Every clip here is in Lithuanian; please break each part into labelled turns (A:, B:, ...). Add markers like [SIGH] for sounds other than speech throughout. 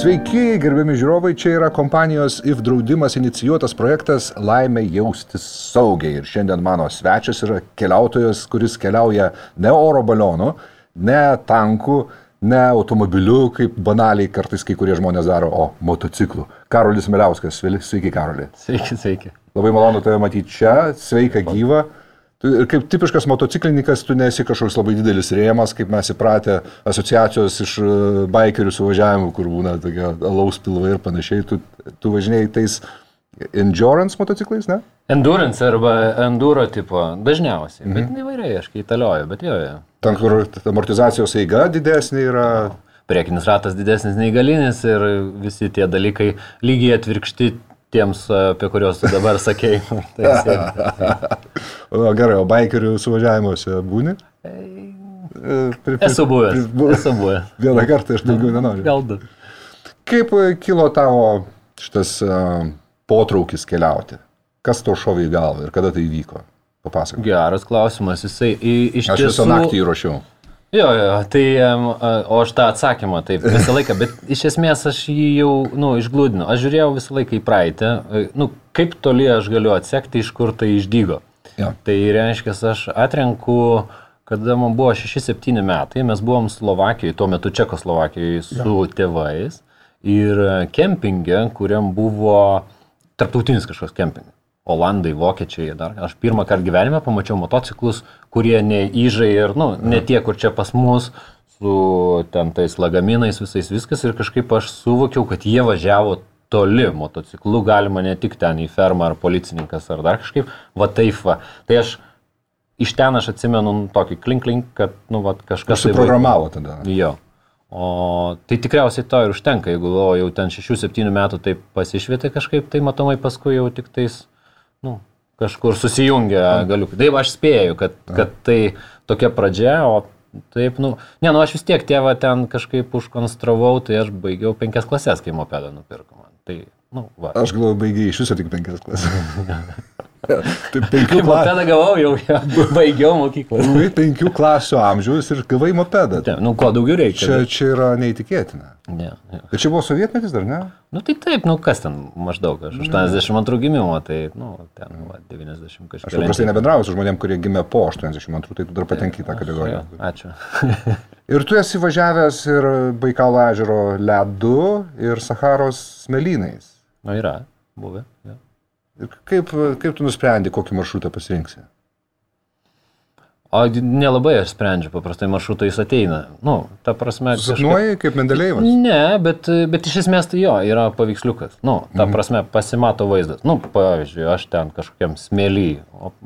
A: Sveiki, gerbiami žiūrovai, čia yra kompanijos IF draudimas inicijuotas projektas Laimė jaustis saugiai. Ir šiandien mano svečias yra keliautojas, kuris keliauja ne oro balionu, ne tanku, ne automobiliu, kaip banaliai kartais kai kurie žmonės daro, o motociklu. Karolis Miliauskas, sveiki Karoli.
B: Sveiki, sveiki.
A: Labai malonu tave matyti čia, sveika gyva. Tu, ir kaip tipiškas motociklininkas, tu nesi kažkoks labai didelis rėmas, kaip mes įpratę asociacijos iš e, bikerių suvažiavimų, kur būna tokia alaus pilvai ir panašiai. Tu, tu važinėjai tais endurance motociklais, ne?
B: Endurance arba enduro tipo, dažniausiai, mhm. bet įvairiai, aš kai italioju, bet jo, jo.
A: Ten, kur amortizacijos eiga didesnė yra.
B: Priekinis ratas didesnis nei galinis ir visi tie dalykai lygiai atvirkšti tiems, apie kuriuos tu dabar sakėjai. [LAUGHS] tai [LAUGHS]
A: o, gerai, o bikerių suvažiavimuose būni?
B: E, esu buvęs. Esu buvęs. [LAUGHS]
A: Vieną kartą aš daugiau nenoriu.
B: Gal du.
A: Kaip kilo tavo šitas potraukis keliauti? Kas to šovė į galvą ir kada tai įvyko? Papasakok.
B: Geras klausimas. Jisai iš
A: tiesų... Aš visą naktį įrašiau.
B: Jo, jo, tai, o aš tą atsakymą taip visą laiką, bet iš esmės aš jį jau, nu, išglūdinu. Aš žiūrėjau visą laiką į praeitį, nu, kaip toli aš galiu atsekti, iš kur tai išdygo. Jo. Tai reiškia, aš atrenku, kada man buvo 6-7 metai, mes buvom Slovakijoje, tuo metu Čekoslovakijoje su jo. tėvais ir kempingė, kuriam buvo tarptautinis kažkoks kempingas. Olandai, vokiečiai, dar. Aš pirmą kartą gyvenime pamačiau motociklus, kurie ne įžai ir, nu, ne tie, kur čia pas mus, su ten tais lagaminais visais viskas ir kažkaip aš suvokiau, kad jie važiavo toli motociklu, galima ne tik ten į fermą ar policininkas ar dar kažkaip, va taip va. Tai aš iš ten aš atsimenu nu, tokį klink klink, kad, nu, va kažkas...
A: Tai programavo tada.
B: Jo. O tai tikriausiai to ir užtenka, jeigu o, jau ten 6-7 metų taip pasišvietė kažkaip, tai matomai paskui jau tik tais nu, kažkur susijungia galiukai. Taip aš spėju, kad, kad tai tokia pradžia, o taip, nu, ne, nu aš vis tiek tėvą ten kažkaip užkonstravau, tai aš baigiau penkias klasės, kai mopedą nupirko man. Tai, nu, va.
A: Aš galvoju, baigiai iš viso tik penkias klasės. [LAUGHS]
B: Tai penkių klasų. [LAUGHS] Mopedą gavau jau, ja, [LAUGHS] baigiau mokyklą.
A: Buvai penkių klasių amžiaus ir gavai mopedą.
B: Ja, nu, ko daugiau reikia.
A: Čia, čia yra neįtikėtina.
B: Ne, ja.
A: Bet čia buvo sovietmetis dar, ne?
B: Nu tai taip, nu kas ten maždaug, aš 82 gimimo, tai, nu, ten, va, 90 kažkas.
A: Aš paprastai nebendrauju su žmonėm, kurie gimė po 82, tai tu dar patenki tą kategoriją.
B: Ačiū. [LAUGHS]
A: ir tu esi važiavęs ir Baikalo ežero ledu ir Saharos smėlynais.
B: Na yra, buvę. Ja.
A: Kaip, kaip tu nusprendai, kokį maršrutą pasirinksi?
B: O nelabai aš sprendžiu, paprastai maršrutais ateina. Nu, ta prasme.
A: Sapnuoji kažkaip... kaip Mendelėjevas?
B: Ne, bet, bet iš esmės tai jo, yra paveiksliukas. Nu, ta mhm. prasme, pasimato vaizdas. Nu, pavyzdžiui, aš ten kažkokiam smėly,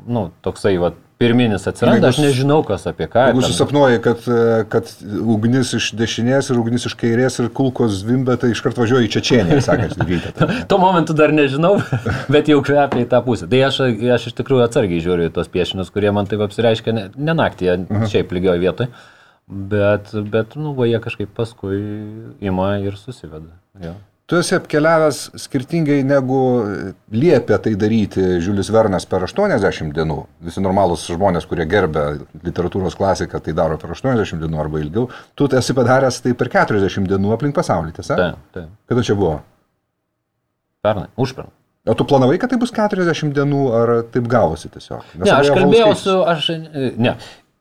B: nu, toksai, va, pirminis atsiranda, aš nežinau, kas apie ką.
A: Jeigu susapnuoji, kad, kad ugnis iš dešinės ir ugnis iš kairės ir kulkos zvimbia, tai iškart važiuoji į Čečienį, sakant, ryte.
B: Tuo momentu dar nežinau, [LAUGHS] bet jau kvepia į tą pusę. Tai aš, aš iš tikrųjų atsargiai žiūriu į tos piešinius, kurie man taip apsireiškia ne, ne naktį, -huh. šiaip lygioje vietoje. Bet, bet nu, va, jie kažkaip paskui ima ir susiveda. Jo.
A: Tu esi apkeliavęs skirtingai negu liepia tai daryti Žiulis Vernas per 80 dienų. Visi normalūs žmonės, kurie gerbia literatūros klasiką, tai daro per 80 dienų arba ilgiau. Tu esi padaręs tai per 40 dienų aplink pasaulį, tiesa?
B: Taip, taip.
A: Kada čia buvo?
B: Pernai, užpernai.
A: O tu planavai, kad tai bus 40 dienų, ar taip gavosi tiesiog?
B: Nes ne, aš kalbėjau su, aš, ne,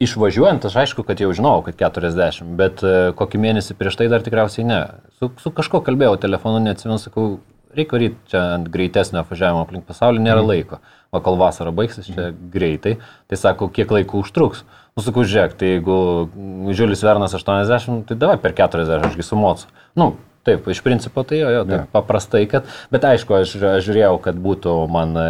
B: Išvažiuojant, aš aišku, kad jau žinau, kad 40, bet e, kokį mėnesį prieš tai dar tikriausiai ne. Su, su kažko kalbėjau telefonu, neatsimenu, sakau, reikia ryti čia ant greitesnio važiavimo aplink pasaulį, nėra mm. laiko. O kol vasara baigsis čia mm. greitai, tai sako, kiek laiko užtruks. Nu, sakau, žiūrėk, tai jeigu Žiulis Vernas 80, tai davai per 40, ašgi sumocu. Nu, taip, iš principo tai jo, jo taip, yeah. paprastai, kad, bet aišku, aš, aš žiūrėjau, kad būtų man e,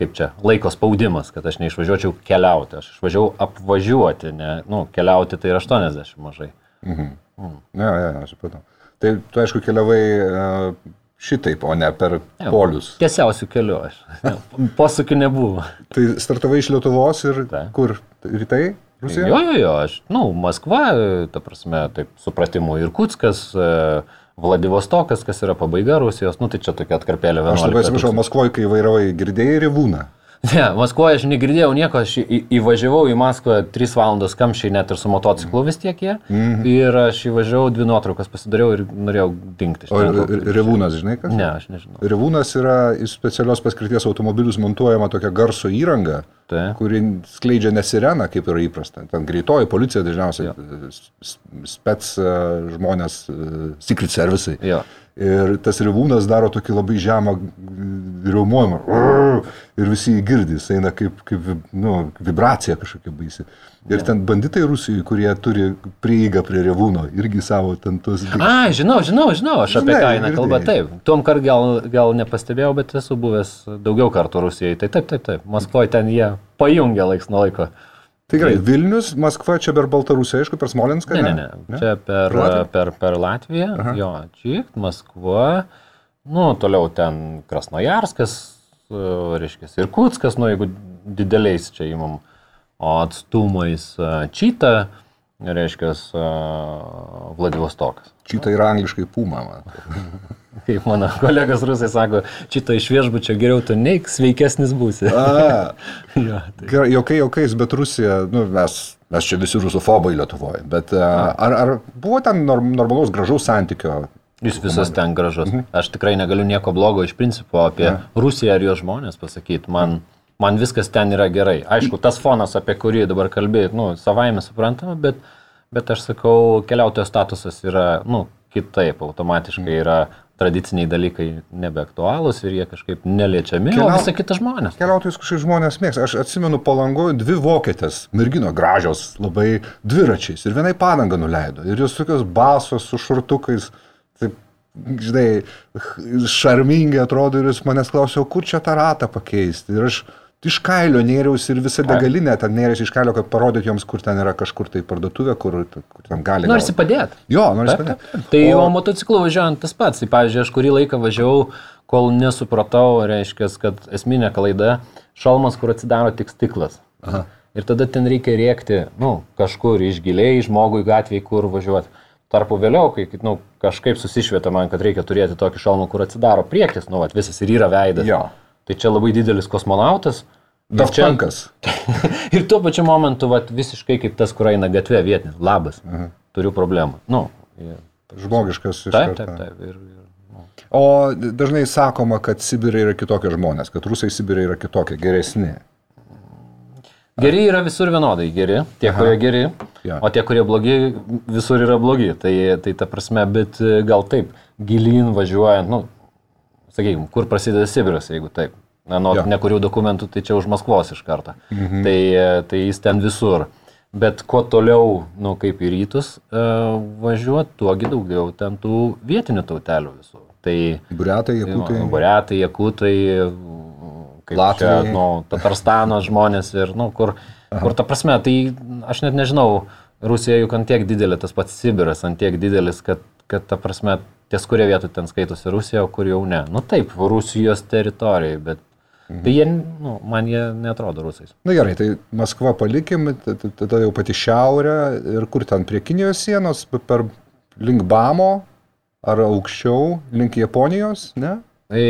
B: kaip čia, laiko spaudimas, kad aš neišvažiuočiau keliauti, aš išvažiavau apvažiuoti, ne, nu, keliauti tai yra 80 mažai.
A: Mhm. Mm. Ne, ne, aš supratau. Tai tu aišku keliavai uh, šitaip, o ne per ja, polius.
B: Tiesiausių kelių aš. [LAUGHS] Posūkių nebuvo.
A: tai startavai iš Lietuvos ir Ta. kur? Rytai? Rusija?
B: Jo, jo, jo, aš, na, nu, Maskva, ta prasme, taip supratimu, Irkutskas, uh, Vladivostokas, kas yra pabaiga Rusijos, nu tai čia tokia atkarpėlė.
A: Aš labai atsiprašau, Maskvoje, kai vairavai, girdėjai revūną.
B: Ne, Maskvoje aš negirdėjau nieko, aš į, įvažiavau į Maskvą 3 valandos kamščiai net ir su motociklu vis tiek jie. Mm -hmm. Ir aš įvažiavau, dvi nuotraukas pasidariau ir norėjau dingti.
A: O Revūnas, žinai kas?
B: Ne, aš nežinau.
A: Revūnas yra į specialios paskirties automobilius montuojama tokia garso įranga, tai. kuri skleidžia nesireną, kaip yra įprasta. Ten greitoji policija dažniausiai, ja. spets žmonės, secret servicai.
B: Ja.
A: Ir tas revūnas daro tokį labai žemą riaumojimą. Ir visi jį girdi, jis eina kaip, kaip nu, vibracija kažkokia baisi. Ir ten banditai Rusijoje, kurie turi prieigą prie revūno, irgi savo ten tus...
B: A, žinau, žinau, žinau, aš apie ką eina kalba. Taip, tuom kart gal, gal nepastebėjau, bet esu buvęs daugiau kartų Rusijoje. Tai taip, taip, taip. Maskvoje ten jie pajungia laiks nuo laiko.
A: Tai gerai, Vilnius, Maskva, čia per Baltarusiją, aišku, per Smolenską?
B: Ne, ne, ne, ne. čia per Latviją, per, per Latviją Aha. jo, Čik, Maskva, nu, toliau ten Krasnojarskas, reiškia, ir Kutskas, nu, jeigu dideliais čia įmam atstumais, Čita, reiškia, Vladivostokas.
A: Čita yra angliškai puma, man. [LAUGHS]
B: kaip mano [LAUGHS] kolegas rusai sako, šitą iš viešbučio geriau tu neik, sveikesnis būsi.
A: ja, [LAUGHS] tai. Gerai, jokai, jokais, bet Rusija, nu, mes, mes čia visi rusofobai Lietuvoje, bet ar, ar buvo ten normalaus gražaus santykio?
B: Jis visas ten gražus. Mhm. Aš tikrai negaliu nieko blogo iš principo apie ja. Rusiją ar jos žmonės pasakyti. Man, man viskas ten yra gerai. Aišku, tas fonas, apie kurį dabar kalbėjai, nu, savaime suprantama, bet, bet aš sakau, keliautojo statusas yra, nu, kitaip, automatiškai yra tradiciniai dalykai nebeaktualūs ir jie kažkaip neliečiami, Keliau... o visą kitą žmonės.
A: Keliautojus kažkaip žmonės mėgsta. Aš atsimenu palangoju dvi vokietės, mergino gražios, labai dviračiais ir vienai padangą nuleido. Ir jos tokios basos su šurtukais, taip, žinai, šarmingai atrodo ir jis manęs klausė, kur čia tą ratą pakeisti. Ir aš iš kailio nėriausi ir visą degalinę ten nėriausi iš kailio, kad parodyt joms, kur ten yra kažkur tai parduotuvė, kur, kur ten gali.
B: Norisi padėti.
A: Jo, norisi padėti.
B: Tai o, o motociklu važiuojant tas pats. Tai pavyzdžiui, aš kurį laiką važiavau, kol nesupratau, reiškia, kad esminė klaida - šalmas, kur atsidaro tik stiklas. Aha. Ir tada ten reikia rėkti, nu, kažkur iš giliai žmogui gatvėje, kur važiuoti. Tarpu vėliau, kai nu, kažkaip susišvietė man, kad reikia turėti tokį šalmą, kur atsidaro priekis, nu, vat, visas ir yra veidas.
A: Jo.
B: Tai čia labai didelis kosmonautas.
A: Daftankas. [LAUGHS]
B: ir tuo pačiu momentu, vat, visiškai kaip tas, kur eina gatvė vietinis. Labas. Aha. Turiu problemą. Nu,
A: ir... Žmogiškas.
B: Taip, taip, taip. Ir, ir,
A: nu. O dažnai sakoma, kad Sibirai yra kitokie žmonės, kad rusai Sibirai yra kitokie, geresni.
B: Geri yra visur vienodai geri, tie, Aha. kurie geri, ja. o tie, kurie blogi, visur yra blogi. Tai, tai ta prasme, bet gal taip, gilin važiuojant, nu, sakykime, kur prasideda Sibiras, jeigu taip. Na, nuo ja. nekurių dokumentų, tai čia už Maskvos iš karto. Mhm. Tai, tai jis ten visur. Bet kuo toliau, nu, kaip į rytus e, važiuoti, tuogi daugiau ten tų vietinių tautelių visų. Tai,
A: Buriatai, Jakutai.
B: Nu, Buriatai, Jakutai, kaip Latvijai. čia, nu, Tatarstano žmonės ir, nu, kur, Aha. kur ta prasme, tai aš net nežinau, Rusija juk ant tiek didelė, tas pats Sibiras ant tiek didelis, kad, kad ta prasme, ties kurie vietoj ten skaitosi Rusija, o kur jau ne. Nu taip, Rusijos teritorijai, bet Mhm. Tai jie, nu, man jie netrodo rusais.
A: Na gerai, tai Maskva palikim, tada jau pati šiaurė ir kur ten prie Kinijos sienos, per link Bamo ar aukščiau, link Japonijos, ne?
B: E,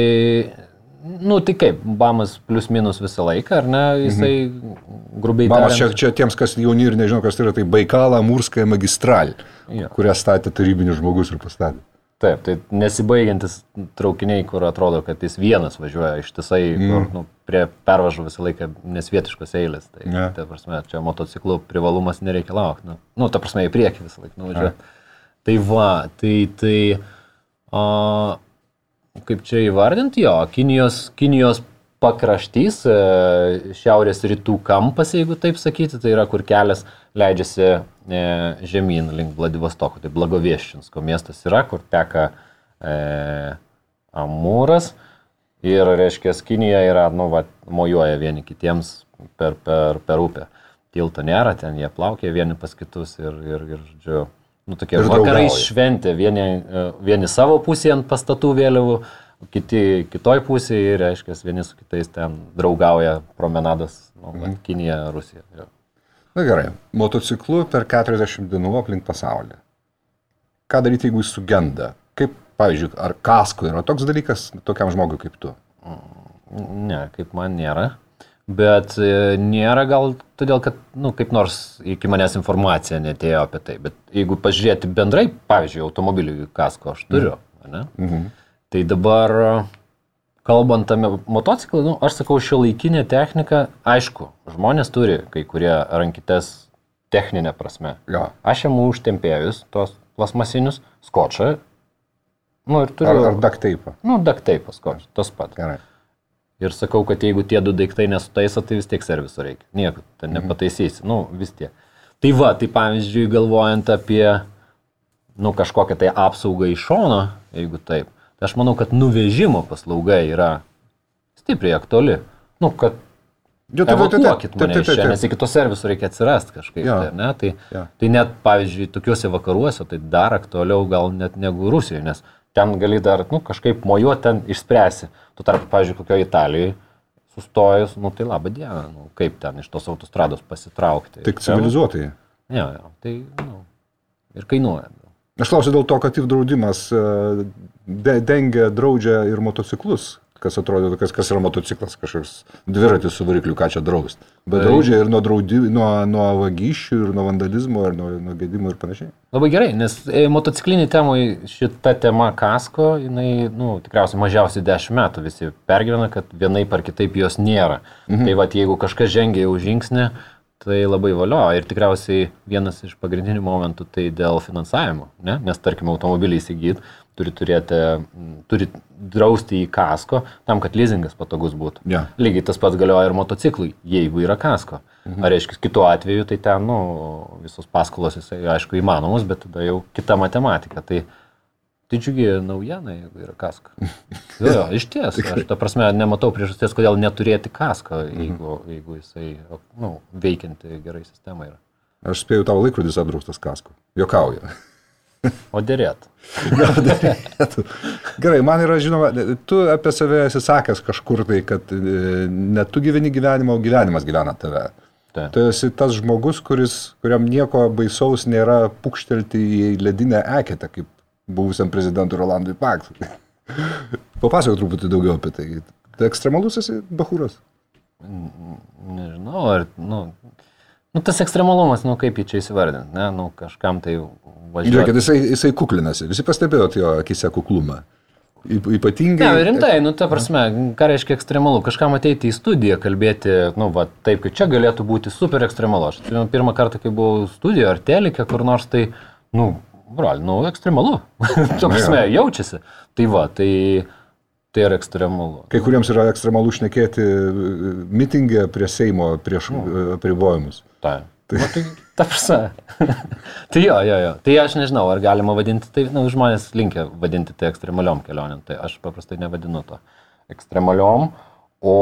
B: nu tai kaip, Bamas plius minus visą laiką, ar ne, jisai mhm. grubiai.
A: Bamas čia, čia tiems, kas jauni ir nežino, kas tai yra, tai Baikala Murskaya magistral, ja. kurią statė tarybinis žmogus ir pastatė.
B: Taip, tai nesibaigiantis traukiniai, kur atrodo, kad jis vienas važiuoja ištisai, mm. kur nu, prie pervažų visą laiką nesvietiškos eilės. Tai, yeah. ta prasme, čia motociklų privalumas nereikia laukti. Nu, nu, ta prasme, į priekį visą laiką nuvažiuoja. Yeah. Tai va, tai, tai o, kaip čia įvardinti, jo, Kinijos, Kinijos pakraštys, e, šiaurės rytų kampas, jeigu taip sakyti, tai yra kur kelias leidžiasi e, žemyn link Vladivostoko, tai Blagovieščinsko miestas yra, kur teka e, Amūras ir, reiškia, Kinija yra, nu, va, mojuoja vieni kitiems per, per, per upę. Tilto nėra, ten jie plaukia vieni pas kitus ir, ir, ir žodžiu, nu, tokie ir vakarai šventė, vieni, e, vieni savo pusėje ant pastatų vėliavų, kiti kitoj pusėje, reiškia, vieni su kitais ten draugauja promenadas, nu, mhm. Kinija, Rusija. Ja.
A: Na gerai, motociklu per 40 dienų aplink pasaulį. Ką daryti, jeigu jis sugenda? Kaip, pavyzdžiui, ar kasko yra toks dalykas tokiam žmogui kaip tu?
B: Ne, kaip man nėra. Bet e, nėra gal todėl, kad, na, nu, kaip nors iki manęs informacija netėjo apie tai. Bet jeigu pažiūrėti bendrai, pavyzdžiui, automobilių kasko aš turiu, mhm. ne? Mhm. Tai dabar, kalbant apie motociklą, nu, aš sakau, šio laikinė technika, aišku, žmonės turi kai kurie rankytes techninė prasme.
A: Ja.
B: Aš jam užtempėjus tos plasmasinius skočą. Nu, ir turiu.
A: Ar, ar daktaipą?
B: Nu, daktaipą skočą, tas pats.
A: Gerai.
B: Ir sakau, kad jeigu tie du daiktai nesutaiso, tai vis tiek serviso reikia. Nieko, ten mhm. nepataisysi. Nu, vis tiek. Tai va, tai pavyzdžiui, galvojant apie, nu, kažkokią tai apsaugą iš šono, jeigu taip, tai aš manau, kad nuvežimo paslauga yra stipriai aktuali. Nu, kad Jo, tai evakuokit mane iš čia, nes iki to serviso reikia atsirasti kažkaip. Ja. Tai, ne? tai, ja. tai net, pavyzdžiui, tokiuose vakaruose tai dar aktualiau gal net negu Rusijoje, nes ten gali dar nu, kažkaip mojuoti, ten išspręsi. Tu tarp, pavyzdžiui, kokioje Italijoje sustojus, nu tai laba diena, nu, kaip ten iš tos autostrados pasitraukti.
A: Tik civilizuotai.
B: Jo, jo, tai nu, ir kainuoja.
A: Aš klausiu dėl to, kad ir draudimas e, de, dengia, draudžia ir motociklus kas atrodo, kas, kas yra motociklas, kažkoks dviratis su varikliu, ką čia draust. Bet tai... draudžia ir nuo, draudi, nuo, nuo vagysčių, ir nuo vandalizmo, ir nuo, nuo gedimų ir panašiai.
B: Labai gerai, nes e, motocikliniai temai šita tema kasko, jinai, nu, tikriausiai mažiausiai 10 metų visi pergyvena, kad vienaip ar kitaip jos nėra. Mhm. Tai va, jeigu kažkas žengia jau žingsnį, tai labai valio. Ir tikriausiai vienas iš pagrindinių momentų tai dėl finansavimo, ne? nes tarkim automobilį įsigyti turi turėti, turi drausti į kasko, tam, kad leasingas patogus būtų.
A: Yeah.
B: Lygiai tas pats galioja ir motociklui, jeigu yra kasko. Mhm. Ar reiškia, kitu atveju, tai ten, nu, visos paskolos, jisai, aišku, įmanomos, bet tada jau kita matematika. Tai, tai džiugi naujiena, jeigu yra kasko. [LAUGHS] Jo, jo, iš ties, aš tą prasme nematau priežasties, kodėl neturėti kasko, mhm. jeigu, jeigu jisai, nu, veikianti gerai sistema yra.
A: Aš spėjau tavo laikrodis apdraustas kasko. Jokauju.
B: O dėrėtų. [LAUGHS]
A: dėrėtų. Gerai, man yra žinoma, tu apie save esi sakęs kažkur tai, kad e, ne tu gyveni gyvenimą, o gyvenimas gyvena tave. Ta. Tu esi tas žmogus, kuris, kuriam nieko baisaus nėra pukštelti į ledinę eketę, kaip buvusiam prezidentui Rolandui Paktui. [LAUGHS] Papasakok truputį daugiau apie tai. Tai ekstremalus esi bahūras?
B: Nežinau, ar, nu, nu, tas ekstremalumas, nu, kaip jį čia įsivardinti, ne, nu, kažkam tai
A: važiuoti. Žiūrėkit, jisai, jisai kuklinasi. Visi pastebėjot jo akise kuklumą. Ypatingai.
B: Ne, rimtai, nu, ta prasme, ką reiškia ekstremalu? Kažkam ateiti į studiją, kalbėti, nu, va, taip, kad čia galėtų būti super ekstremalu. Aš atsimenu pirmą kartą, kai buvau studijoje ar telikė, kur nors tai, nu, brol, nu, ekstremalu. [LAUGHS] ta prasme, jaučiasi. Tai va, tai, tai yra ekstremalu.
A: Kai kuriems yra ekstremalu šnekėti mitingę prie Seimo prieš nu. Apribojimus.
B: Taip. Tai, Va, tai ta prasme. [LAUGHS] tai jo, jo, jo. Tai aš nežinau, ar galima vadinti tai, na, nu, žmonės linkia vadinti tai ekstremaliom kelionėm. Tai aš paprastai nevadinu to ekstremaliom, o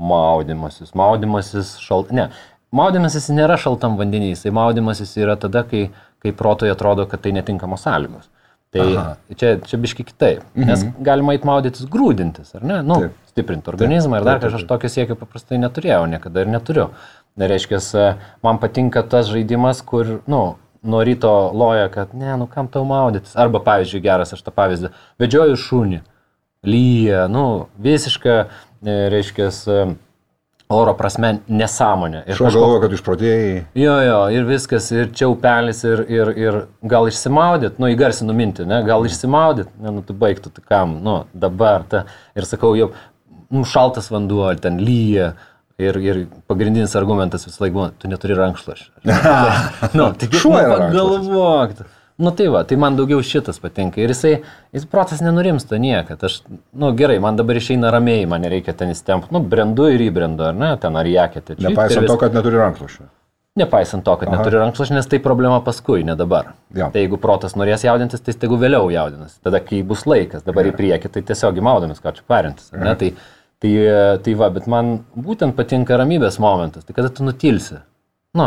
B: maudimasis. Maudimasis šalt... Ne, maudimasis nėra šaltam vandenį, jisai maudimasis yra tada, kai, kai protoj atrodo, kad tai netinkamos sąlygos. Tai Aha. čia, čia biški kitaip. Mhm. Nes galima eit maudytis grūdintis, ar ne? Nu, Taip. stiprinti organizmą Taip. ir dar kažkas aš tokio siekio paprastai neturėjau, niekada ir neturiu. Reiškia, man patinka tas žaidimas, kur, nu, nuo ryto loja, kad, ne, nu kam tau maudytis. Arba, pavyzdžiui, geras aš tą pavyzdį, vedžioju šunį, lyja, nu, visiška, e, reiškia, oro prasme nesąmonė.
A: Ir aš galvoju, kad išprodėjai.
B: Jo, jo, ir viskas, ir čia upelis, ir, ir, ir gal išsimaudyt, nu, įgarsinu mintį, ne, gal išsimaudyt, ne, nu, tu baigtų, tai kam, nu, dabar, ta, ir sakau, jau, nu, šaltas vanduo, ten lyja, Ir, ir pagrindinis argumentas visą laiką buvo, tu neturi rankšluošio. [LAUGHS] nu, tik šuo nu, pagalvok. Nu tai va, tai man daugiau šitas patinka. Ir jisai, jis protas nenurimsta niekad. Aš, nu gerai, man dabar išeina ramiai, man nereikia ten įstempti. Nu, brendu ir įbrendu, ar ne, ten ar jakėte.
A: Nepaisant vis... to, kad neturi rankšluošio.
B: Nepaisant to, kad Aha. neturi rankšluošio, nes tai problema paskui, ne dabar. Ja. Tai jeigu protas norės jaudintis, tai tegu vėliau jaudinasi. Tada, kai bus laikas, dabar ja. į priekį, tai tiesiog įmaudomis, ką čia parintis. Ja. Ne, tai, Tai, tai va, bet man būtent patinka ramybės momentas, tai kada tu nutilsi. Nu,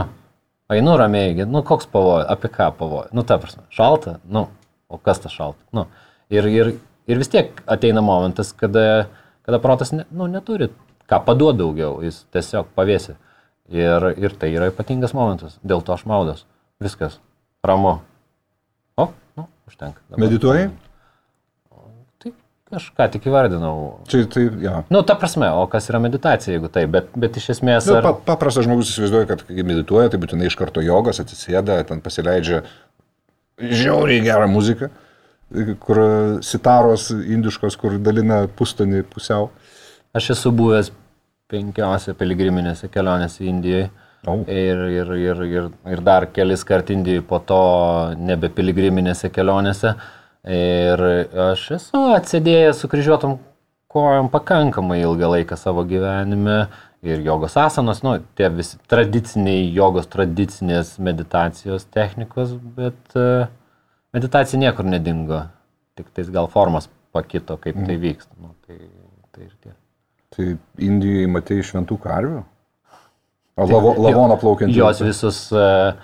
B: einu ramiai, nu koks pavojus, apie ką pavojus. Nu, ta prasme, šalta, nu, o kas tas šalta. Nu, ir, ir, ir vis tiek ateina momentas, kada, kada protas ne, nu, neturi ką paduoti daugiau, jis tiesiog pavėsi. Ir, ir tai yra ypatingas momentas, dėl to aš maudos. Viskas, ramu. O, nu, užtenka.
A: Dabar. Medituoji?
B: Aš ką tik įvardinau.
A: Čia tai, ja.
B: Nu, ta prasme, o kas yra meditacija, jeigu tai, bet, bet iš esmės...
A: Nu,
B: Ar...
A: pa, paprastas žmogus įsivaizduoja, kad kai medituoja, tai būtinai iš karto jogas atsisėda, ten pasileidžia žiauriai gerą muziką, kur sitaros indiškos, kur dalina pustonį pusiau.
B: Aš esu buvęs penkiose piligriminėse kelionėse Indijoje.
A: O.
B: Ir, ir, ir, ir, ir dar kelis kart Indijoje po to nebe piligriminėse kelionėse. Ir aš esu atsėdėjęs su kryžiuotom kojom pakankamai ilgą laiką savo gyvenime. Ir jogos asanos, nu, tie visi tradiciniai jogos, tradicinės meditacijos technikos, bet uh, meditacija niekur nedingo. Tik tais gal formas pakito, kaip tai vyksta. Nu, tai, tai ir tiek.
A: Tai Indijoje matėjai šventų karvių? O lavo, lavoną plaukiantį?
B: Jos visus uh,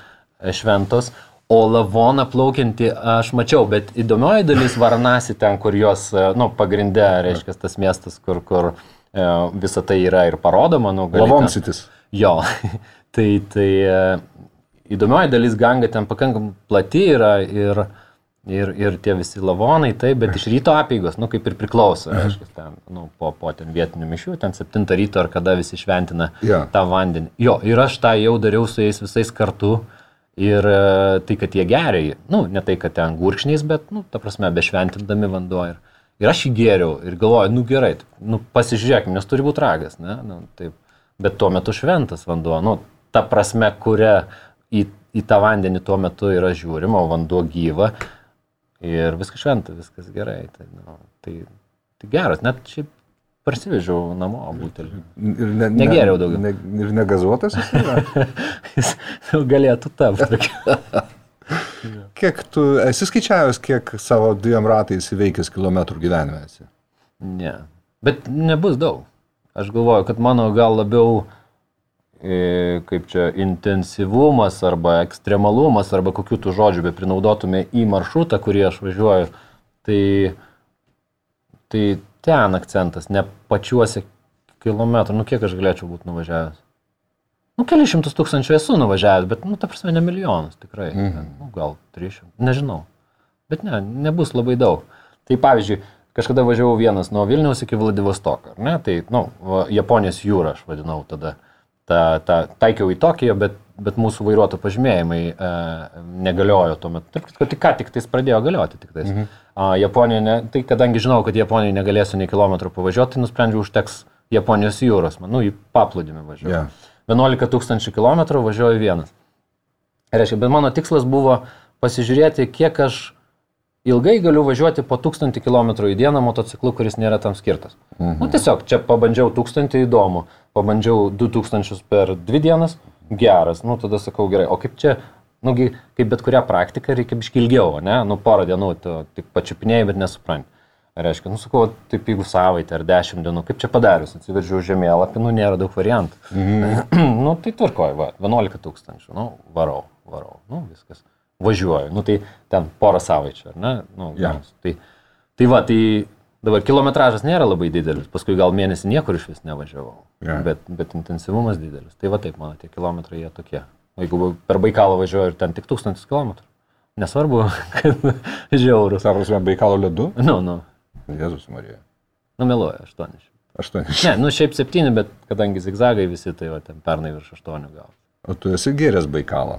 B: šventos. O lavoną plaukiantį aš mačiau, bet įdomioji dalis Varanasi ten, kur jos, e, nu, pagrindė, reiškia, tas miestas, kur, kur uh, visa tai yra ir parodoma, nu, ten-
A: Lavonsitis.
B: Jo, [LAUGHS] tai, tai e, įdomioji dalis ganga ten pakankamai plati yra ir, ir, ir tie visi lavonai, taip, bet iš ryto apėgos, nu kaip ir priklauso, reiškia, ten, nu, po, po ten vietinių mišių, ten 7 ryto ar kada visi šventina
A: Jo.
B: tą vandenį. Jo, ir aš tą jau dariau su jais visais kartu. Ir e, tai, kad jie geriai, nu, ne tai, kad ten gurkšniais, bet, nu, ta prasme, bešventindami vanduo. Ir, ir aš jį geriau ir galvoju, nu gerai, nu, pasižiūrėkime, nes turi būti ragas, ne? Nu, taip. Bet tuo metu šventas vanduo, nu, ta prasme, kuria į, į tą vandenį tuo metu yra žiūrima, o vanduo gyva. Ir viskas šventa, viskas gerai. Tai, nu, tai, tai geras, net šiaip parsivežiau namo butelį.
A: Ir ne, ne,
B: Negėriau daugiau.
A: Ne, ir negazuotas jis yra. [LAUGHS]
B: Jis galėtų tapti. [LAUGHS]
A: Kiek tu esi skaičiavęs, kiek savo dviem ratais įveikęs kilometrų gyvenime esi?
B: Ne. Bet nebus daug. Aš galvoju, kad mano gal labiau, e, kaip čia, intensyvumas arba ekstremalumas arba kokių tų žodžių be prinaudotume į maršrutą, kurį aš važiuoju, tai, tai ten akcentas, ne pačiuose kilometrų, nu kiek aš galėčiau būti nuvažiavęs. Nu, keli šimtus tūkstančių esu nuvažiavęs, bet, nu, ta prasme, ne milijonus tikrai. Mhm. Nu, gal 300, nežinau. Bet ne, nebus labai daug. Tai pavyzdžiui, kažkada važiavau vienas nuo Vilniaus iki Vladivostoko, ne? Tai, nu, Japonijos jūra aš vadinau tada. Ta, ta, taikiau į Tokiją, bet, bet mūsų vairuoto pažymėjimai e, negaliojo tuo metu. Taip, kad tik ką tik tais pradėjo galioti. Tik tais. Mhm. A, Japonija, ne, tai kadangi žinau, kad Japonija negalėsiu nei kilometrų pavažiuoti, tai nusprendžiau užteks Japonijos jūros, man, nu, į paplūdimį važiuoju.
A: Yeah.
B: 11 tūkstančių kilometrų važiuoju vienas. Reiškia, bet mano tikslas buvo pasižiūrėti, kiek aš ilgai galiu važiuoti po 1000 km į dieną motociklu, kuris nėra tam skirtas. Mhm. Nu, tiesiog čia pabandžiau 1000 įdomu, pabandžiau 2000 per 2 dienas, geras, nu tada sakau gerai, o kaip čia, nugi, kaip bet kurią praktiką reikia biškilgiau, ne, nu porą dienų tu tik pačiupinėjai, bet nesupranti. Reiškia, nu sakau, taip jeigu savaitę ar dešimt dienų, kaip čia padarius, atsiveržiau žemėlapį, nu nėra daug variantų. Mm. [CLEARS THROAT] nu tai tvarkoju, va, 11 tūkstančių, nu varau, varau, nu viskas. Važiuoju, nu tai ten porą savaičių, ar ne? Nu, yeah. tai, tai va, tai dabar kilometražas nėra labai didelis, paskui gal mėnesį niekur iš vis nevažiavau,
A: Jo.
B: bet, bet intensyvumas didelis. Tai va taip, mano tie kilometrai jie tokie. O Jeigu per Baikalą važiuoju ir ten tik tūkstantis kilometrų, nesvarbu, [LAUGHS] kad žiaurus.
A: Savo prasme, Baikalo ledu?
B: Nu, nu,
A: Jėzus Marija.
B: numeluoju, 8.
A: Aštuoni.
B: Ne, nu šiaip 7, bet kadangi zigzagai visi, tai va, ten pernai virš 8 gal.
A: O tu esi gėręs Baikalą.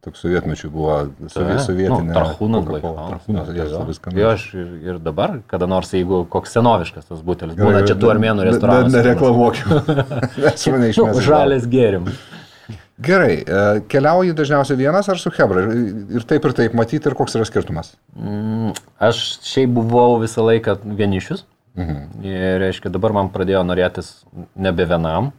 A: Toks sovietmečių buvo sovie, sovietinė.
B: Nu, Tarhūnas. Baikalas.
A: Tarhūnas, jas labai
B: Jo,
A: skamba.
B: aš ir, ir dabar, kada nors, jeigu koks senoviškas tas butelis, būna čia tų armėnų restoranas.
A: Nereklamuokim. [LAUGHS] Mes mane
B: Nu,
A: išmesime.
B: žalės gėrim.
A: Gerai, e, keliauji dažniausiai vienas ar su Hebra? Ir, taip ir taip matyti, ir koks yra skirtumas.
B: Mm, Aš šiaip buvau visą laiką vienišius.
A: Mhm.
B: Ir, reiškia, dabar man pradėjo norėtis nebe vienam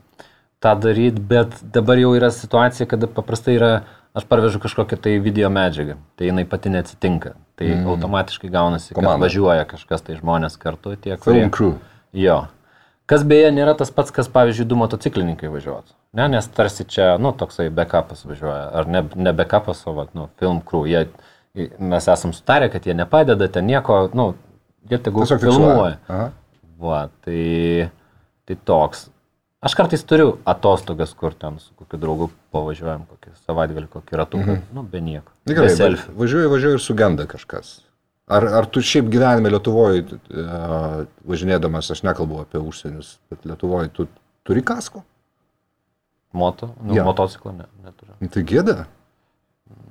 B: tą daryti, bet dabar jau yra situacija, kada paprastai yra, aš parvežu kažkokią tai video medžiagą, tai jinai pati neatsitinka. Tai mm. automatiškai gaunasi, kad
A: Komanda.
B: važiuoja kažkas tai žmonės kartu, tie, kurie...
A: Film crew.
B: Jo. Kas beje nėra tas pats, kas pavyzdžiui du motociklininkai važiuotų. Ne, nes tarsi čia, nu, toksai backupas važiuoja. Ar ne, ne backupas, o, vat, nu, film crew. Jie, mes esam sutarę, kad jie nepadeda, ten nieko, nu, jie tegul filmuoja. Va, tai, tai toks. Aš kartais turiu atostogas, kur ten su kokiu draugu pavažiuojam, kokį savaitgalį, kokį ratuką, mhm. nu, be nieko.
A: Na Gerai,
B: be
A: važiuoji, važiuoji ir sugenda kažkas. Ar, ar tu šiaip gyvenime Lietuvoje, uh, važinėdamas, aš nekalbu apie užsienius, bet Lietuvoje tu turi kasko?
B: Moto, nu,
A: Jo.
B: motociklą ne, neturiu.
A: Nu, Tai gėda.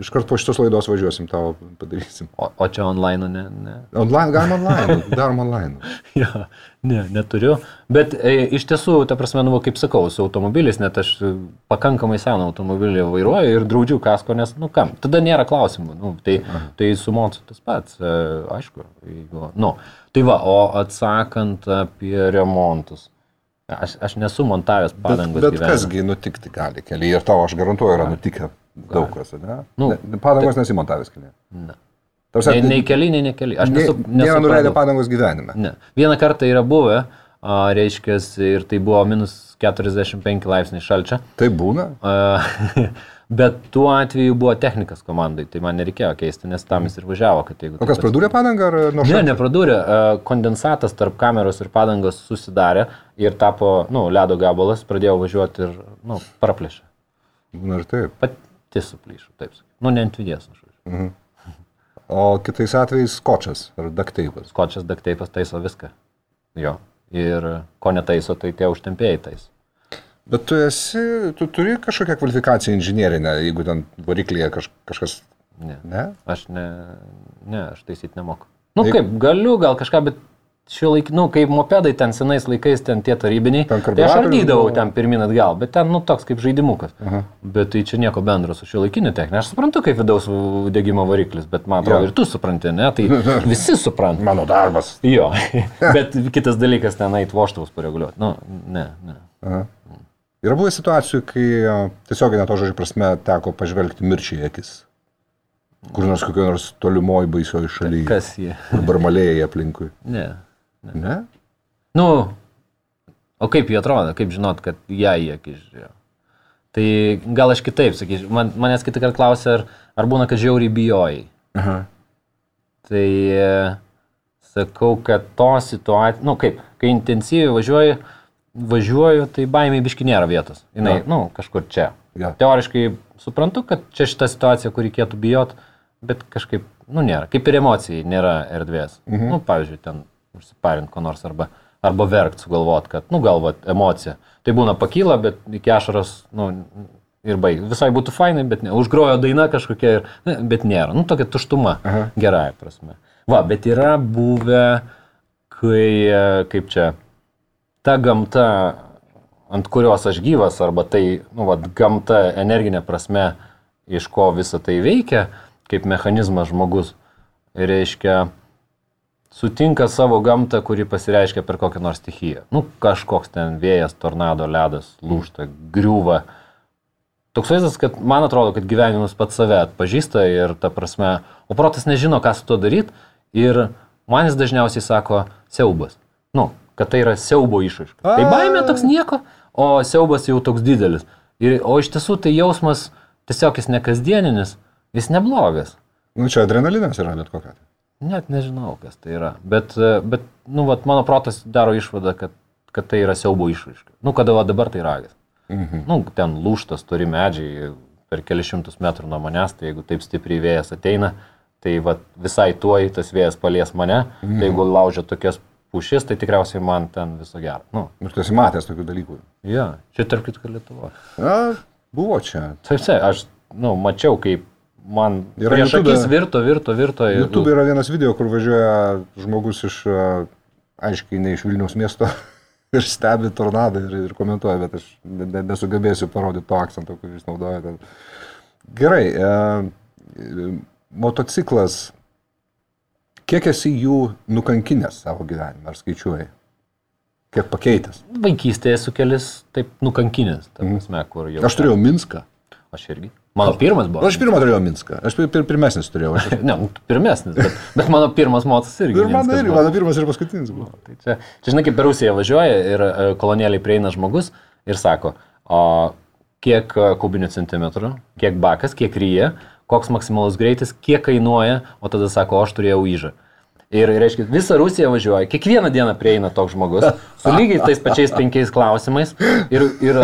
A: Iškart po šitos laidos važiuosim, tau padarysim.
B: O, o čia online ne. ne.
A: Online, galima [LAUGHS] online, darom online.
B: Ja, ne, neturiu. Bet e, iš tiesų, ta prasme, nu, kaip sakau, su automobiliais, net aš pakankamai seną automobilį vairuoju ir draudžiu kasko, nes, nu kam, tada nėra klausimų. Nu, tai, tai su mocu tas pats, e, aišku. Jeigu, nu, tai va, o atsakant apie remontus. Aš, aš nesu montavęs
A: Bet,
B: padangos.
A: bet
B: gyvenime.
A: kasgi nutikti gali kelyje ir tau, aš garantuoju, yra nutikę daug kas, ne?
B: Nu,
A: ne padangos nesimontavęs kelyje.
B: Ne.
A: Tarsi,
B: Nei, nei keli, nei nekeli. Aš nesu.
A: Nėra
B: nesu
A: nuleidę
B: pradus.
A: padangos gyvenime.
B: Ne. Vieną kartą yra buvę, a, reiškia, ir tai buvo minus 45 laipsniai šalčio.
A: Tai būna.
B: A, [LAUGHS] Bet tuo atveju buvo technikas komandai, tai man nereikėjo keisti, nes tam jis ir važiavo.
A: O kas pradūrė padangą ar nuo
B: Ne,
A: šalčio?
B: nepradūrė. Kondensatas tarp kameros ir padangos susidarė ir tapo, nu, ledo gabalas, pradėjo važiuoti ir, nu, praplėšė.
A: Būna ir taip.
B: Pati suplyšau, taip sakyti. Nu, ne ant vidies, aš važiuoju.
A: O kitais atvejais skočas ar dakteipas.
B: Skočias dakteipas taiso viską. Jo. Ir ko netaiso, tai tie užtempėjai taiso.
A: Bet tu esi, tu turi kažkokią kvalifikaciją inžinierinę, jeigu ten variklyje kaž, kažkas...
B: Ne.
A: Ne?
B: Aš ne, ne, aš taisyti nemoku. Nu
A: Eik-
B: kaip, galiu gal kažką, bet šio laik, nu kaip mopedai ten senais laikais, ten tie tarybiniai,
A: Ten
B: tai aš ardydavau
A: buvo.
B: ten pirmin atgal, bet ten, nu toks kaip žaidimukas.
A: Aha.
B: Bet tai čia nieko bendro su šio laikiniu technika. Aš suprantu, kaip vidaus degimo variklis, bet man atrodo,
A: Jo.
B: ir tu supranti, ne? Tai [LAUGHS] visi supranta.
A: Mano darbas.
B: Jo, [LAUGHS] bet kitas dalykas ten ait voštuvus pareguliuoti. Nu, ne, ne.
A: Aha. Yra buvę situacijų, kai tiesioginė to žodžio prasme teko pažvelgti mirčiai akis. Kur nors kokio nors tolimoji baisioji šalyje.
B: Kas jie?
A: Barmalėjai aplinkui.
B: Ne.
A: Ne?
B: Nu, o kaip jie atrodo, kaip žinot, kad ją į akis žiūrėjo. Tai gal aš kitaip sakyčiau, man, manęs kitą kartą klausė, ar, ar būna, kad žiauriai bijojai.
A: Aha.
B: Tai e, sakau, kad to situacijos, nu kaip, kai intensyviai važiuoju, važiuoju, tai baimiai biški nėra vietos. Jis,
A: Jo.
B: nu, kažkur čia.
A: Jo.
B: Teoriškai suprantu, kad čia šita situacija, kur reikėtų bijot, bet kažkaip, nu, nėra. Kaip ir emocijai nėra erdvės. Mhm. Nu, pavyzdžiui, ten užsiparint ko nors arba, arba verkt sugalvot, kad, nu, galvot, emocija. Tai būna pakyla, bet iki ašaros, nu, ir baig. Visai būtų fainai, bet ne. Užgrojo daina kažkokia, ir, ne, bet nėra. Nu, tokia tuštuma.
A: Aha.
B: Gerąją prasme. Va, bet yra buvę, kai, kaip čia, ta gamta, ant kurios aš gyvas, arba tai, nu, va, gamta energinė prasme, iš ko visa tai veikia, kaip mechanizmas žmogus, reiškia, sutinka savo gamtą, kuri pasireiškia per kokią nors stichiją. Nu, kažkoks ten vėjas, tornado, ledas, lūšta, griūva. Toks vaizdas, kad man atrodo, kad gyvenimas pats save atpažįsta ir ta prasme, o protas nežino, ką su to daryti ir man jis dažniausiai sako siaubas. Nu, kad tai yra siaubo išraiška. Tai baimė toks nieko, o siaubas jau toks didelis. Ir, o iš tiesų tai jausmas tiesiog jis ne kasdieninis, jis neblogas.
A: Nu, čia adrenalinas yra bet kokia.
B: Net nežinau, kas tai yra. Bet, e, bet nu, vat, mano protas daro išvadą, kad, kad tai yra siaubo išraiška. Nu, kada va, dabar tai ragas.
A: Mhm.
B: Nu, ten lūštas turi medžiai per kelišimtus metrų nuo manęs, tai jeigu taip stipriai vėjas ateina, tai va, visai tuoj tas vėjas palies mane. Mhm. Tai jeigu laužia tokias pušis, tai tikriausiai man ten viso gero. Nu,
A: Ir tu esi matęs tokių dalykų.
B: ja, čia tarp kitko Lietuva.
A: Na, buvo čia.
B: Taip, taip, aš nu, mačiau, kaip man
A: Yra
B: prieš
A: YouTube-
B: akis virto, virto, virto. ir-
A: YouTube yra vienas video, kur važiuoja žmogus iš, a, aiškiai, ne iš Vilniaus miesto [LAUGHS] ir stebi tornadą ir, ir komentuoja, bet aš ne, ne, nesugebėsiu parodyti to akcento, kurį jis naudoja. Ten. Gerai, e, e, motociklas, kiek esi jų nukankinęs savo gyvenime, ar skaičiuoji? Kiek pakeitęs?
B: Vaikystėje esu kelis taip nukankinęs, ta prasme, kur jau.
A: Mhm. Aš turėjau Minską.
B: Aš irgi. Mano pirmas buvo.
A: Aš pirmą turėjau Minską. Aš pir, pir, pirmesnis turėjau. Aš,
B: Ne, nu, pirmesnis, bet, bet mano pirmas motas irgi.
A: ir mano, irgi, mano pirmas ir paskutinis buvo.
B: Tai čia, čia žinai, kaip per Rusiją važiuoja ir e, kolonėliai prieina žmogus ir sako, o kiek e, kubinių centimetrų, kiek bakas, kiek ryja, koks maksimalus greitis, kiek kainuoja, o tada sako, aš turėjau įžą. Ir, reiškia, visą Rusiją važiuoja, kiekvieną dieną prieina toks žmogus, su lygiai tais pačiais penkiais klausimais ir, ir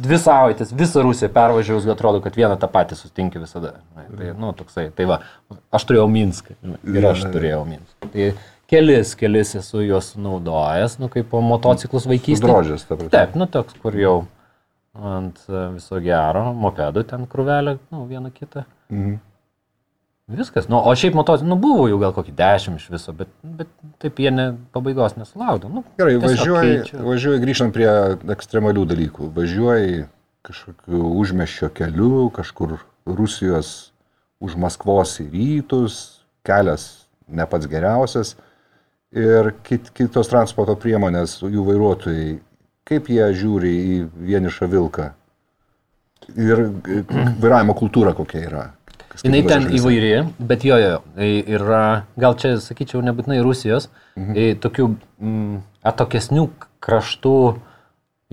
B: dvi savaitės visą Rusiją pervažiavus, atrodo, kad vieną tą patį sustinki visada. Tai, nu, toksai, tai va, aš turėjau Minską ir aš turėjau Minską. Tai kelis, kelis esu juos naudojęs, nu, kaip motociklus vaikystėje.
A: Drožės, ta prasme.
B: Taip, nu, toks, kur jau ant viso gero, mopedų ten krūvelė, nu, vieną kitą.
A: Mhm.
B: Viskas. Nu, o šiaip motos, nu, buvo jau gal kokį dešimt iš viso, bet, bet taip jie ne, pabaigos nesulaukdavo. Nu,
A: Gerai, važiuoji, važiuoji grįžtant prie ekstremalių dalykų. Važiuoji kažkokiu užmeščio keliu, kažkur Rusijos už Maskvos į rytus, kelias ne pats geriausias ir kit, kitos transporto priemonės, jų vairuotojai, kaip jie žiūri į vienišą vilką ir e, vairavimo kultūra kokia yra.
B: Jis ten
A: šalyse.
B: įvairi, bet jo, jo, jo, i- yra, gal čia, sakyčiau, nebūtinai Rusijos, mhm. tokių mm, atokesnių kraštų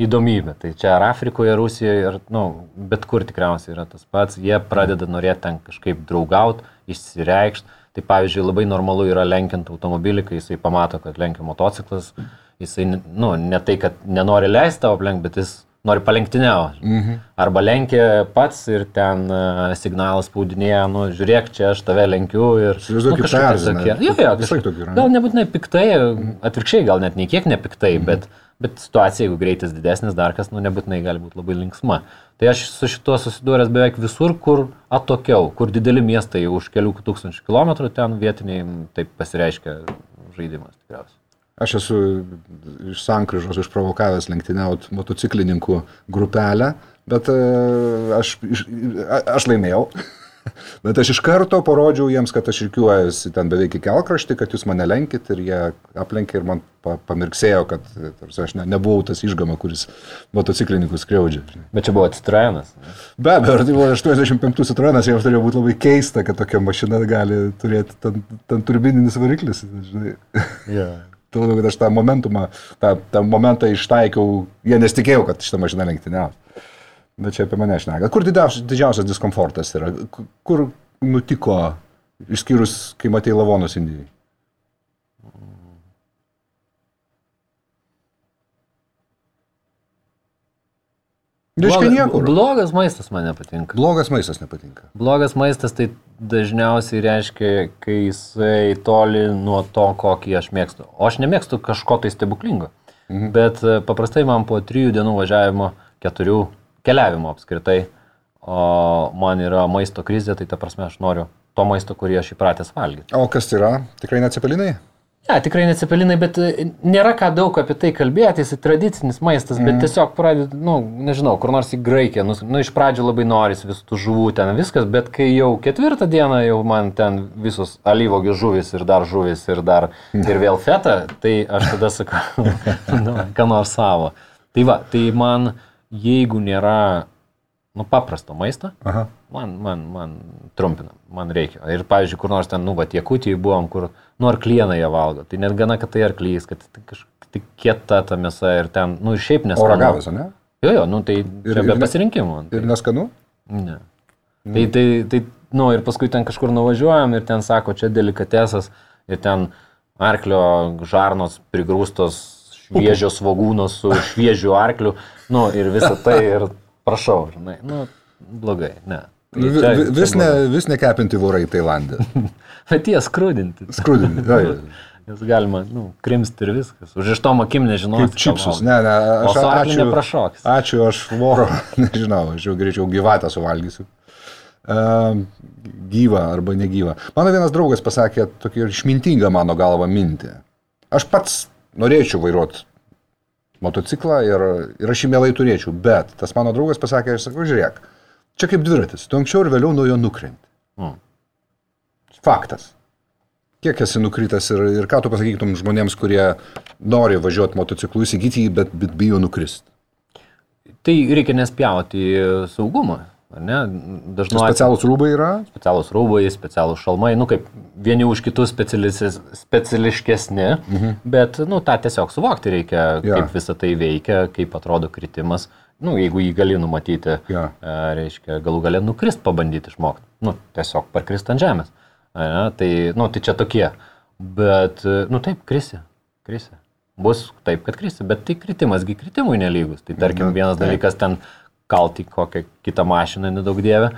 B: įdomybė. Tai čia ar Afrikoje, Rusijoje, ar, nu, bet kur tikriausiai yra tas pats, jie pradeda norėti ten kažkaip draugauti, išsireikšti. Tai pavyzdžiui, labai normalu yra lenkiant automobilį, kai jisai pamato, kad lenkia motociklas, jisai, nu, ne tai, kad nenori leisti tavo aplenkti, bet jis nori palenktyniauti. Mhm. Arba lenkia pats ir ten uh, signalas spaudinėja, nu, žiūrėk, čia aš tave lenkiu ir...
A: Įsivaizduoju, kaip
B: kažkokie
A: tai erzina.
B: tokie- Jo, jo, kažkaip-? Gal nebūtinai piktai, atvirkščiai, gal net nei kiek nepiktai, mhm. bet, bet situacija, jeigu greitis didesnis, dar kas, nu, nebūtinai gali būti labai linksma. Tai aš su šituo susidūręs beveik visur, kur atokiau, kur dideli miestai už kelių tūkstančių kilometrų, ten vietiniai taip pasireiškia žaidimas tikriausiai.
A: Aš esu iš sankryžos išprovokavęs lenktyniaut motociklininkų grupelę, bet e, aš, aš laimėjau. [LAUGHS] Bet aš iš karto parodžiau jiems, kad aš reikiuojuosi ten beveik į kelkraštį, kad jūs mane lenkit ir jie aplenkė ir man pa, pamirksėjo, kad e, ta prasme, aš ne, nebuvau tas išgama, kuris motociklininkus skriaudžia.
B: Bet čia buvo Citroenas.
A: Be abejo, tai buvo 85 Citroenas, jiems turėjo būti labai keista, kad tokia mašina gali turėti ten, ten turbininis variklis. Žinai.
B: Yeah. [LAUGHS]
A: Tuo labiau, kad aš tą momentumą, tą, tą momentą ištaikiau, jie nesitikėjo, kad šitą mašiną lenktyniaus. Bet čia apie mane šneka. Kur didžiausias, didžiausias diskomfortas yra? Ku- Kur nutiko, išskyrus, kai matei lavonus Indijai? Niekur.
B: blogas maistas man nepatinka.
A: Blogas maistas nepatinka.
B: Blogas maistas tai dažniausiai reiškia, kai jisai toli nuo to, kokį aš mėgstu. O aš nemėgstu kažko tai stebuklingo. Mhm. Bet e, paprastai man po trijų dienų važiavimo, keturių keliavimo apskritai, o man yra maisto krizė, tai ta prasme aš noriu to maisto, kurį aš įpratęs valgyti.
A: O kas tai yra? Tikrai ne?
B: Ne, tikrai necepelinai, bet e, nėra ką daug apie tai kalbėti, jis tradicinis maistas, bet tiesiog pradedi, na, nu, nežinau, kur nors į Graikiją, nu, nu iš pradžių labai noris visų tų žuvų ten viskas, bet kai jau ketvirtą dieną jau man ten visos alyvogių žuvis ir dar žuvis ir dar ir vėl feta, tai aš tada sakau, [LAUGHS] nu, ką nors savo. Tai va, tai man, jeigu nėra, nu, paprasto maisto,
A: Aha.
B: Man, man, man trumpina, man reikia. Ir, pavyzdžiui, kur nors ten, nu, va, tie kutijai buvom, kur, nu, arklieną jie valgo. Tai net gana, kad tai arklys, kad tai kažkaip tai kieta ta mėsa ir ten, nu, ir šiaip
A: O
B: neskanu.
A: ragavęs, ne?
B: Jo, jo, nu, tai
A: Ir-
B: be pasirinkimo.
A: Ir neskanu?
B: Ne. Tai, tai, tai, nu, ir paskui ten kažkur nuvažiuojam ir ten sako, čia delikatesas ir ten arklio žarnos prigrūstos šviežios svogūnos su šviežiu arkliu, nu, ir visą tai ir prašau, žinai, nu, blogai, ne. Tai čia- čia
A: Vis, ne, vis nekepinti vorai Tailandė. [LAUGHS]
B: Bet jie. Skrudinti.
A: jo, jo. [LAUGHS]
B: Nes galima, nu, krimsti ir viskas. Už iš tom akim nežinau.
A: Kaip čipsus. Ne, ne,
B: O
A: aš
B: arkliu
A: ačiū.
B: neprašoks.
A: Ačiū, aš voro, [LAUGHS] nežinau, aš jau greičiau gyvatę suvalgysiu. Um, gyva arba negyva. Mano vienas draugas pasakė tokį išmintingą mano galvą mintį. Aš pats norėčiau vairuoti motociklą ir, ir aš jį mielai turėčiau, bet tas mano draugas pasakė, aš sakau, žiūrėk, čia kaip dviratis, tu anksčiau ir vėliau nuo jo nukrenti.
B: Mm.
A: Faktas. Kiek esi nukritęs ir, ir ką tu pasakytum žmonėms, kurie nori važiuoti motociklu, įsigyti jį, bet, bet bijo nukristi?
B: Tai reikia nespjauti saugumą. Atveju
A: Specialūs rūbai yra?
B: specialūs rūbai, specialūs šalmai, nu kaip vieni už kitus speciališkesni, mhm. bet, nu, tą tiesiog suvokti reikia,
A: Jo.
B: kaip visa tai veikia, kaip atrodo kritimas. Nu, jeigu jį gali numatyti,
A: Jo.
B: e, reiškia, galų galę nukrist pabandyti išmokti. Nu, tiesiog parkrist ant žemės. Ne? Tai, nu, tai čia tokie Bet, nu taip, krisi. Krisi. Bus taip, kad krisi, bet tai kritimasgi kritimui nelygus. Tai tarkim,
A: Mhm,
B: vienas
A: taip.
B: dalykas ten kalti kokią kitą mašiną, nedaug dievę,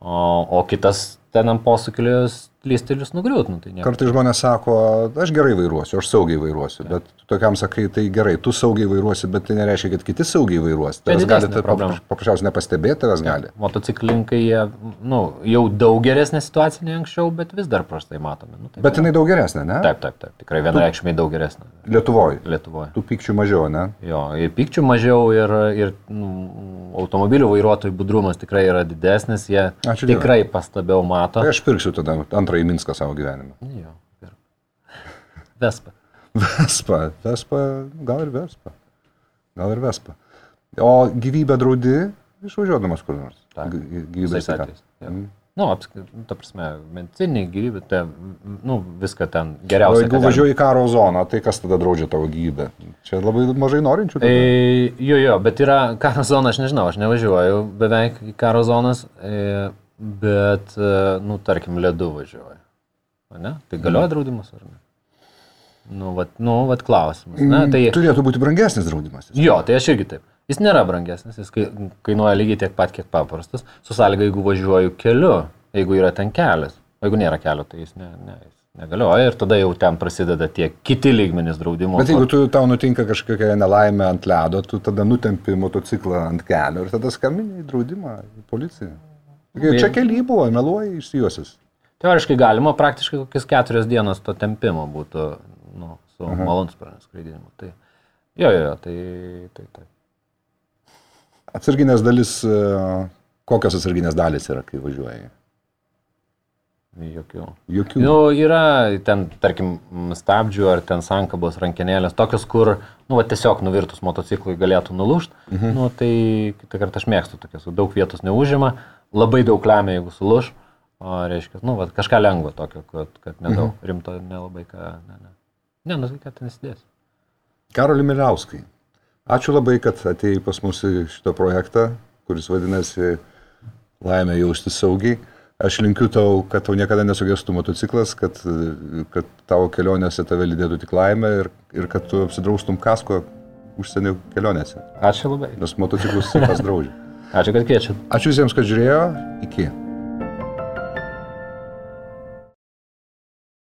B: o, o kitas ten ant posūkėlės lystelius nugriūt. Nu, tai nieko.
A: Kartai žmonės sako, aš gerai vairuosiu, aš saugiai vairuosiu, bet tu tokiam sakai, tai gerai, tu saugiai vairuosi, bet tai nereiškia, kad kiti saugiai vairuos. Tavęs
B: didesnė
A: gali tai papra- paprasčiausiai nepastebėti, tavęs gali.
B: Motociklininkai, jie, nu, jau daug geresnė situacija nei anksčiau, bet vis dar prastai matomi. Nu, taip,
A: Bet jinai daug geresnė, ne?
B: Taip, taip, taip. Tikrai vienareikšmiai daug geresnė
A: Lietuvoje.
B: Lietuvoje.
A: Tų pykčių mažiau, ne?
B: Jo, ir pykčių mažiau, ir, ir nu, automobilių vairuotojų budrumas tikrai yra didesnis, jie
A: Ačiū
B: tikrai pastabiau mato.
A: Tai aš pirksiu tada antrąjį Minską savo gyvenime.
B: Jo, ir... Vespa.
A: Vespa, Vespa, gal ir Vespa. Gal ir Vespa. O gyvybę draudi išvažiuodamas kur nors.
B: Taip.
A: Gy- Gyvybės
B: atvejais. Jo. Nu, apskritai, ta prasme, mediciniai gyvybė, tai, nu, viską ten
A: O
B: geriausia.
A: jeigu
B: ką galima.
A: važiuoji į karo zoną, tai kas tada draudžia tavo gyvybę? Čia labai mažai norinčių. tada.
B: E, jo, jo, bet yra karo zona, aš nežinau, aš nevažiuoju beveik į karo zonas, e, bet, e, nu, tarkim, ledu važiuoju. O Ne? Tai galioja draudimas ar ne? Nu, vat, nu, vat klausimas. Na, tai,
A: Turėtų būti brangesnis draudimas.
B: jo, tai aš irgi taip. Jis nėra brangesnis, jis kai- kainuoja lygiai tiek pat, kiek paprastas, su sąlyga, jeigu važiuoju keliu, jeigu yra ten kelias. O jeigu nėra kelio, tai jis, ne, ne, jis negalioja ir tada jau ten prasideda tie kiti lygmenys draudimo.
A: Bet jeigu tu, tau nutinka kažkokia nelaimė ant ledo, tu tada nutempi motociklą ant kelio ir tada skambini į draudimą, į policiją. Čia keli buvo, meluoji išsijuosis.
B: Teoriškai galima, praktiškai kokias keturias dienas to tempimo būtų nu, su uh -huh. malonsparniu skraidinimu. Tai, jo, jo, jo, tai, tai, tai.
A: Atsarginės dalis, e, kokios atsarginės dalis yra, kai važiuoji?
B: Jokių.
A: Jokių.
B: Nu, yra ten, tarkim, stabdžių ar ten sankabos rankenėlės, tokios, kur, nu, va, tiesiog nuvirtus motociklui galėtų nulūžti. Mhm. Nu, tai kitą kartą aš mėgstu tokias, daug vietos neužima, labai daug lemia, jeigu sulūž. O reiškia, nu, va, kažką lengvo tokio, kad, kad nedaug, mhm. rimto nelabai ką. Ne, ne. ne nu, tai ką ten įsidės.
A: Karoli Miliauskai, ačiū labai, kad atėjai pas mus į šitą projektą, kuris vadinasi Laimė jausti saugiai. Aš linkiu tau, kad tau niekada nesugestų motociklas, kad, kad tavo kelionėse tave lydėtų tik laimė ir, ir kad tu apsidraustum kasko užsienio kelionėse,
B: Ačiū labai.
A: nes motociklus kas draudžia.
B: Ačiū, kad kviečiat.
A: Ačiū visiems, kad žiūrėjo. Iki.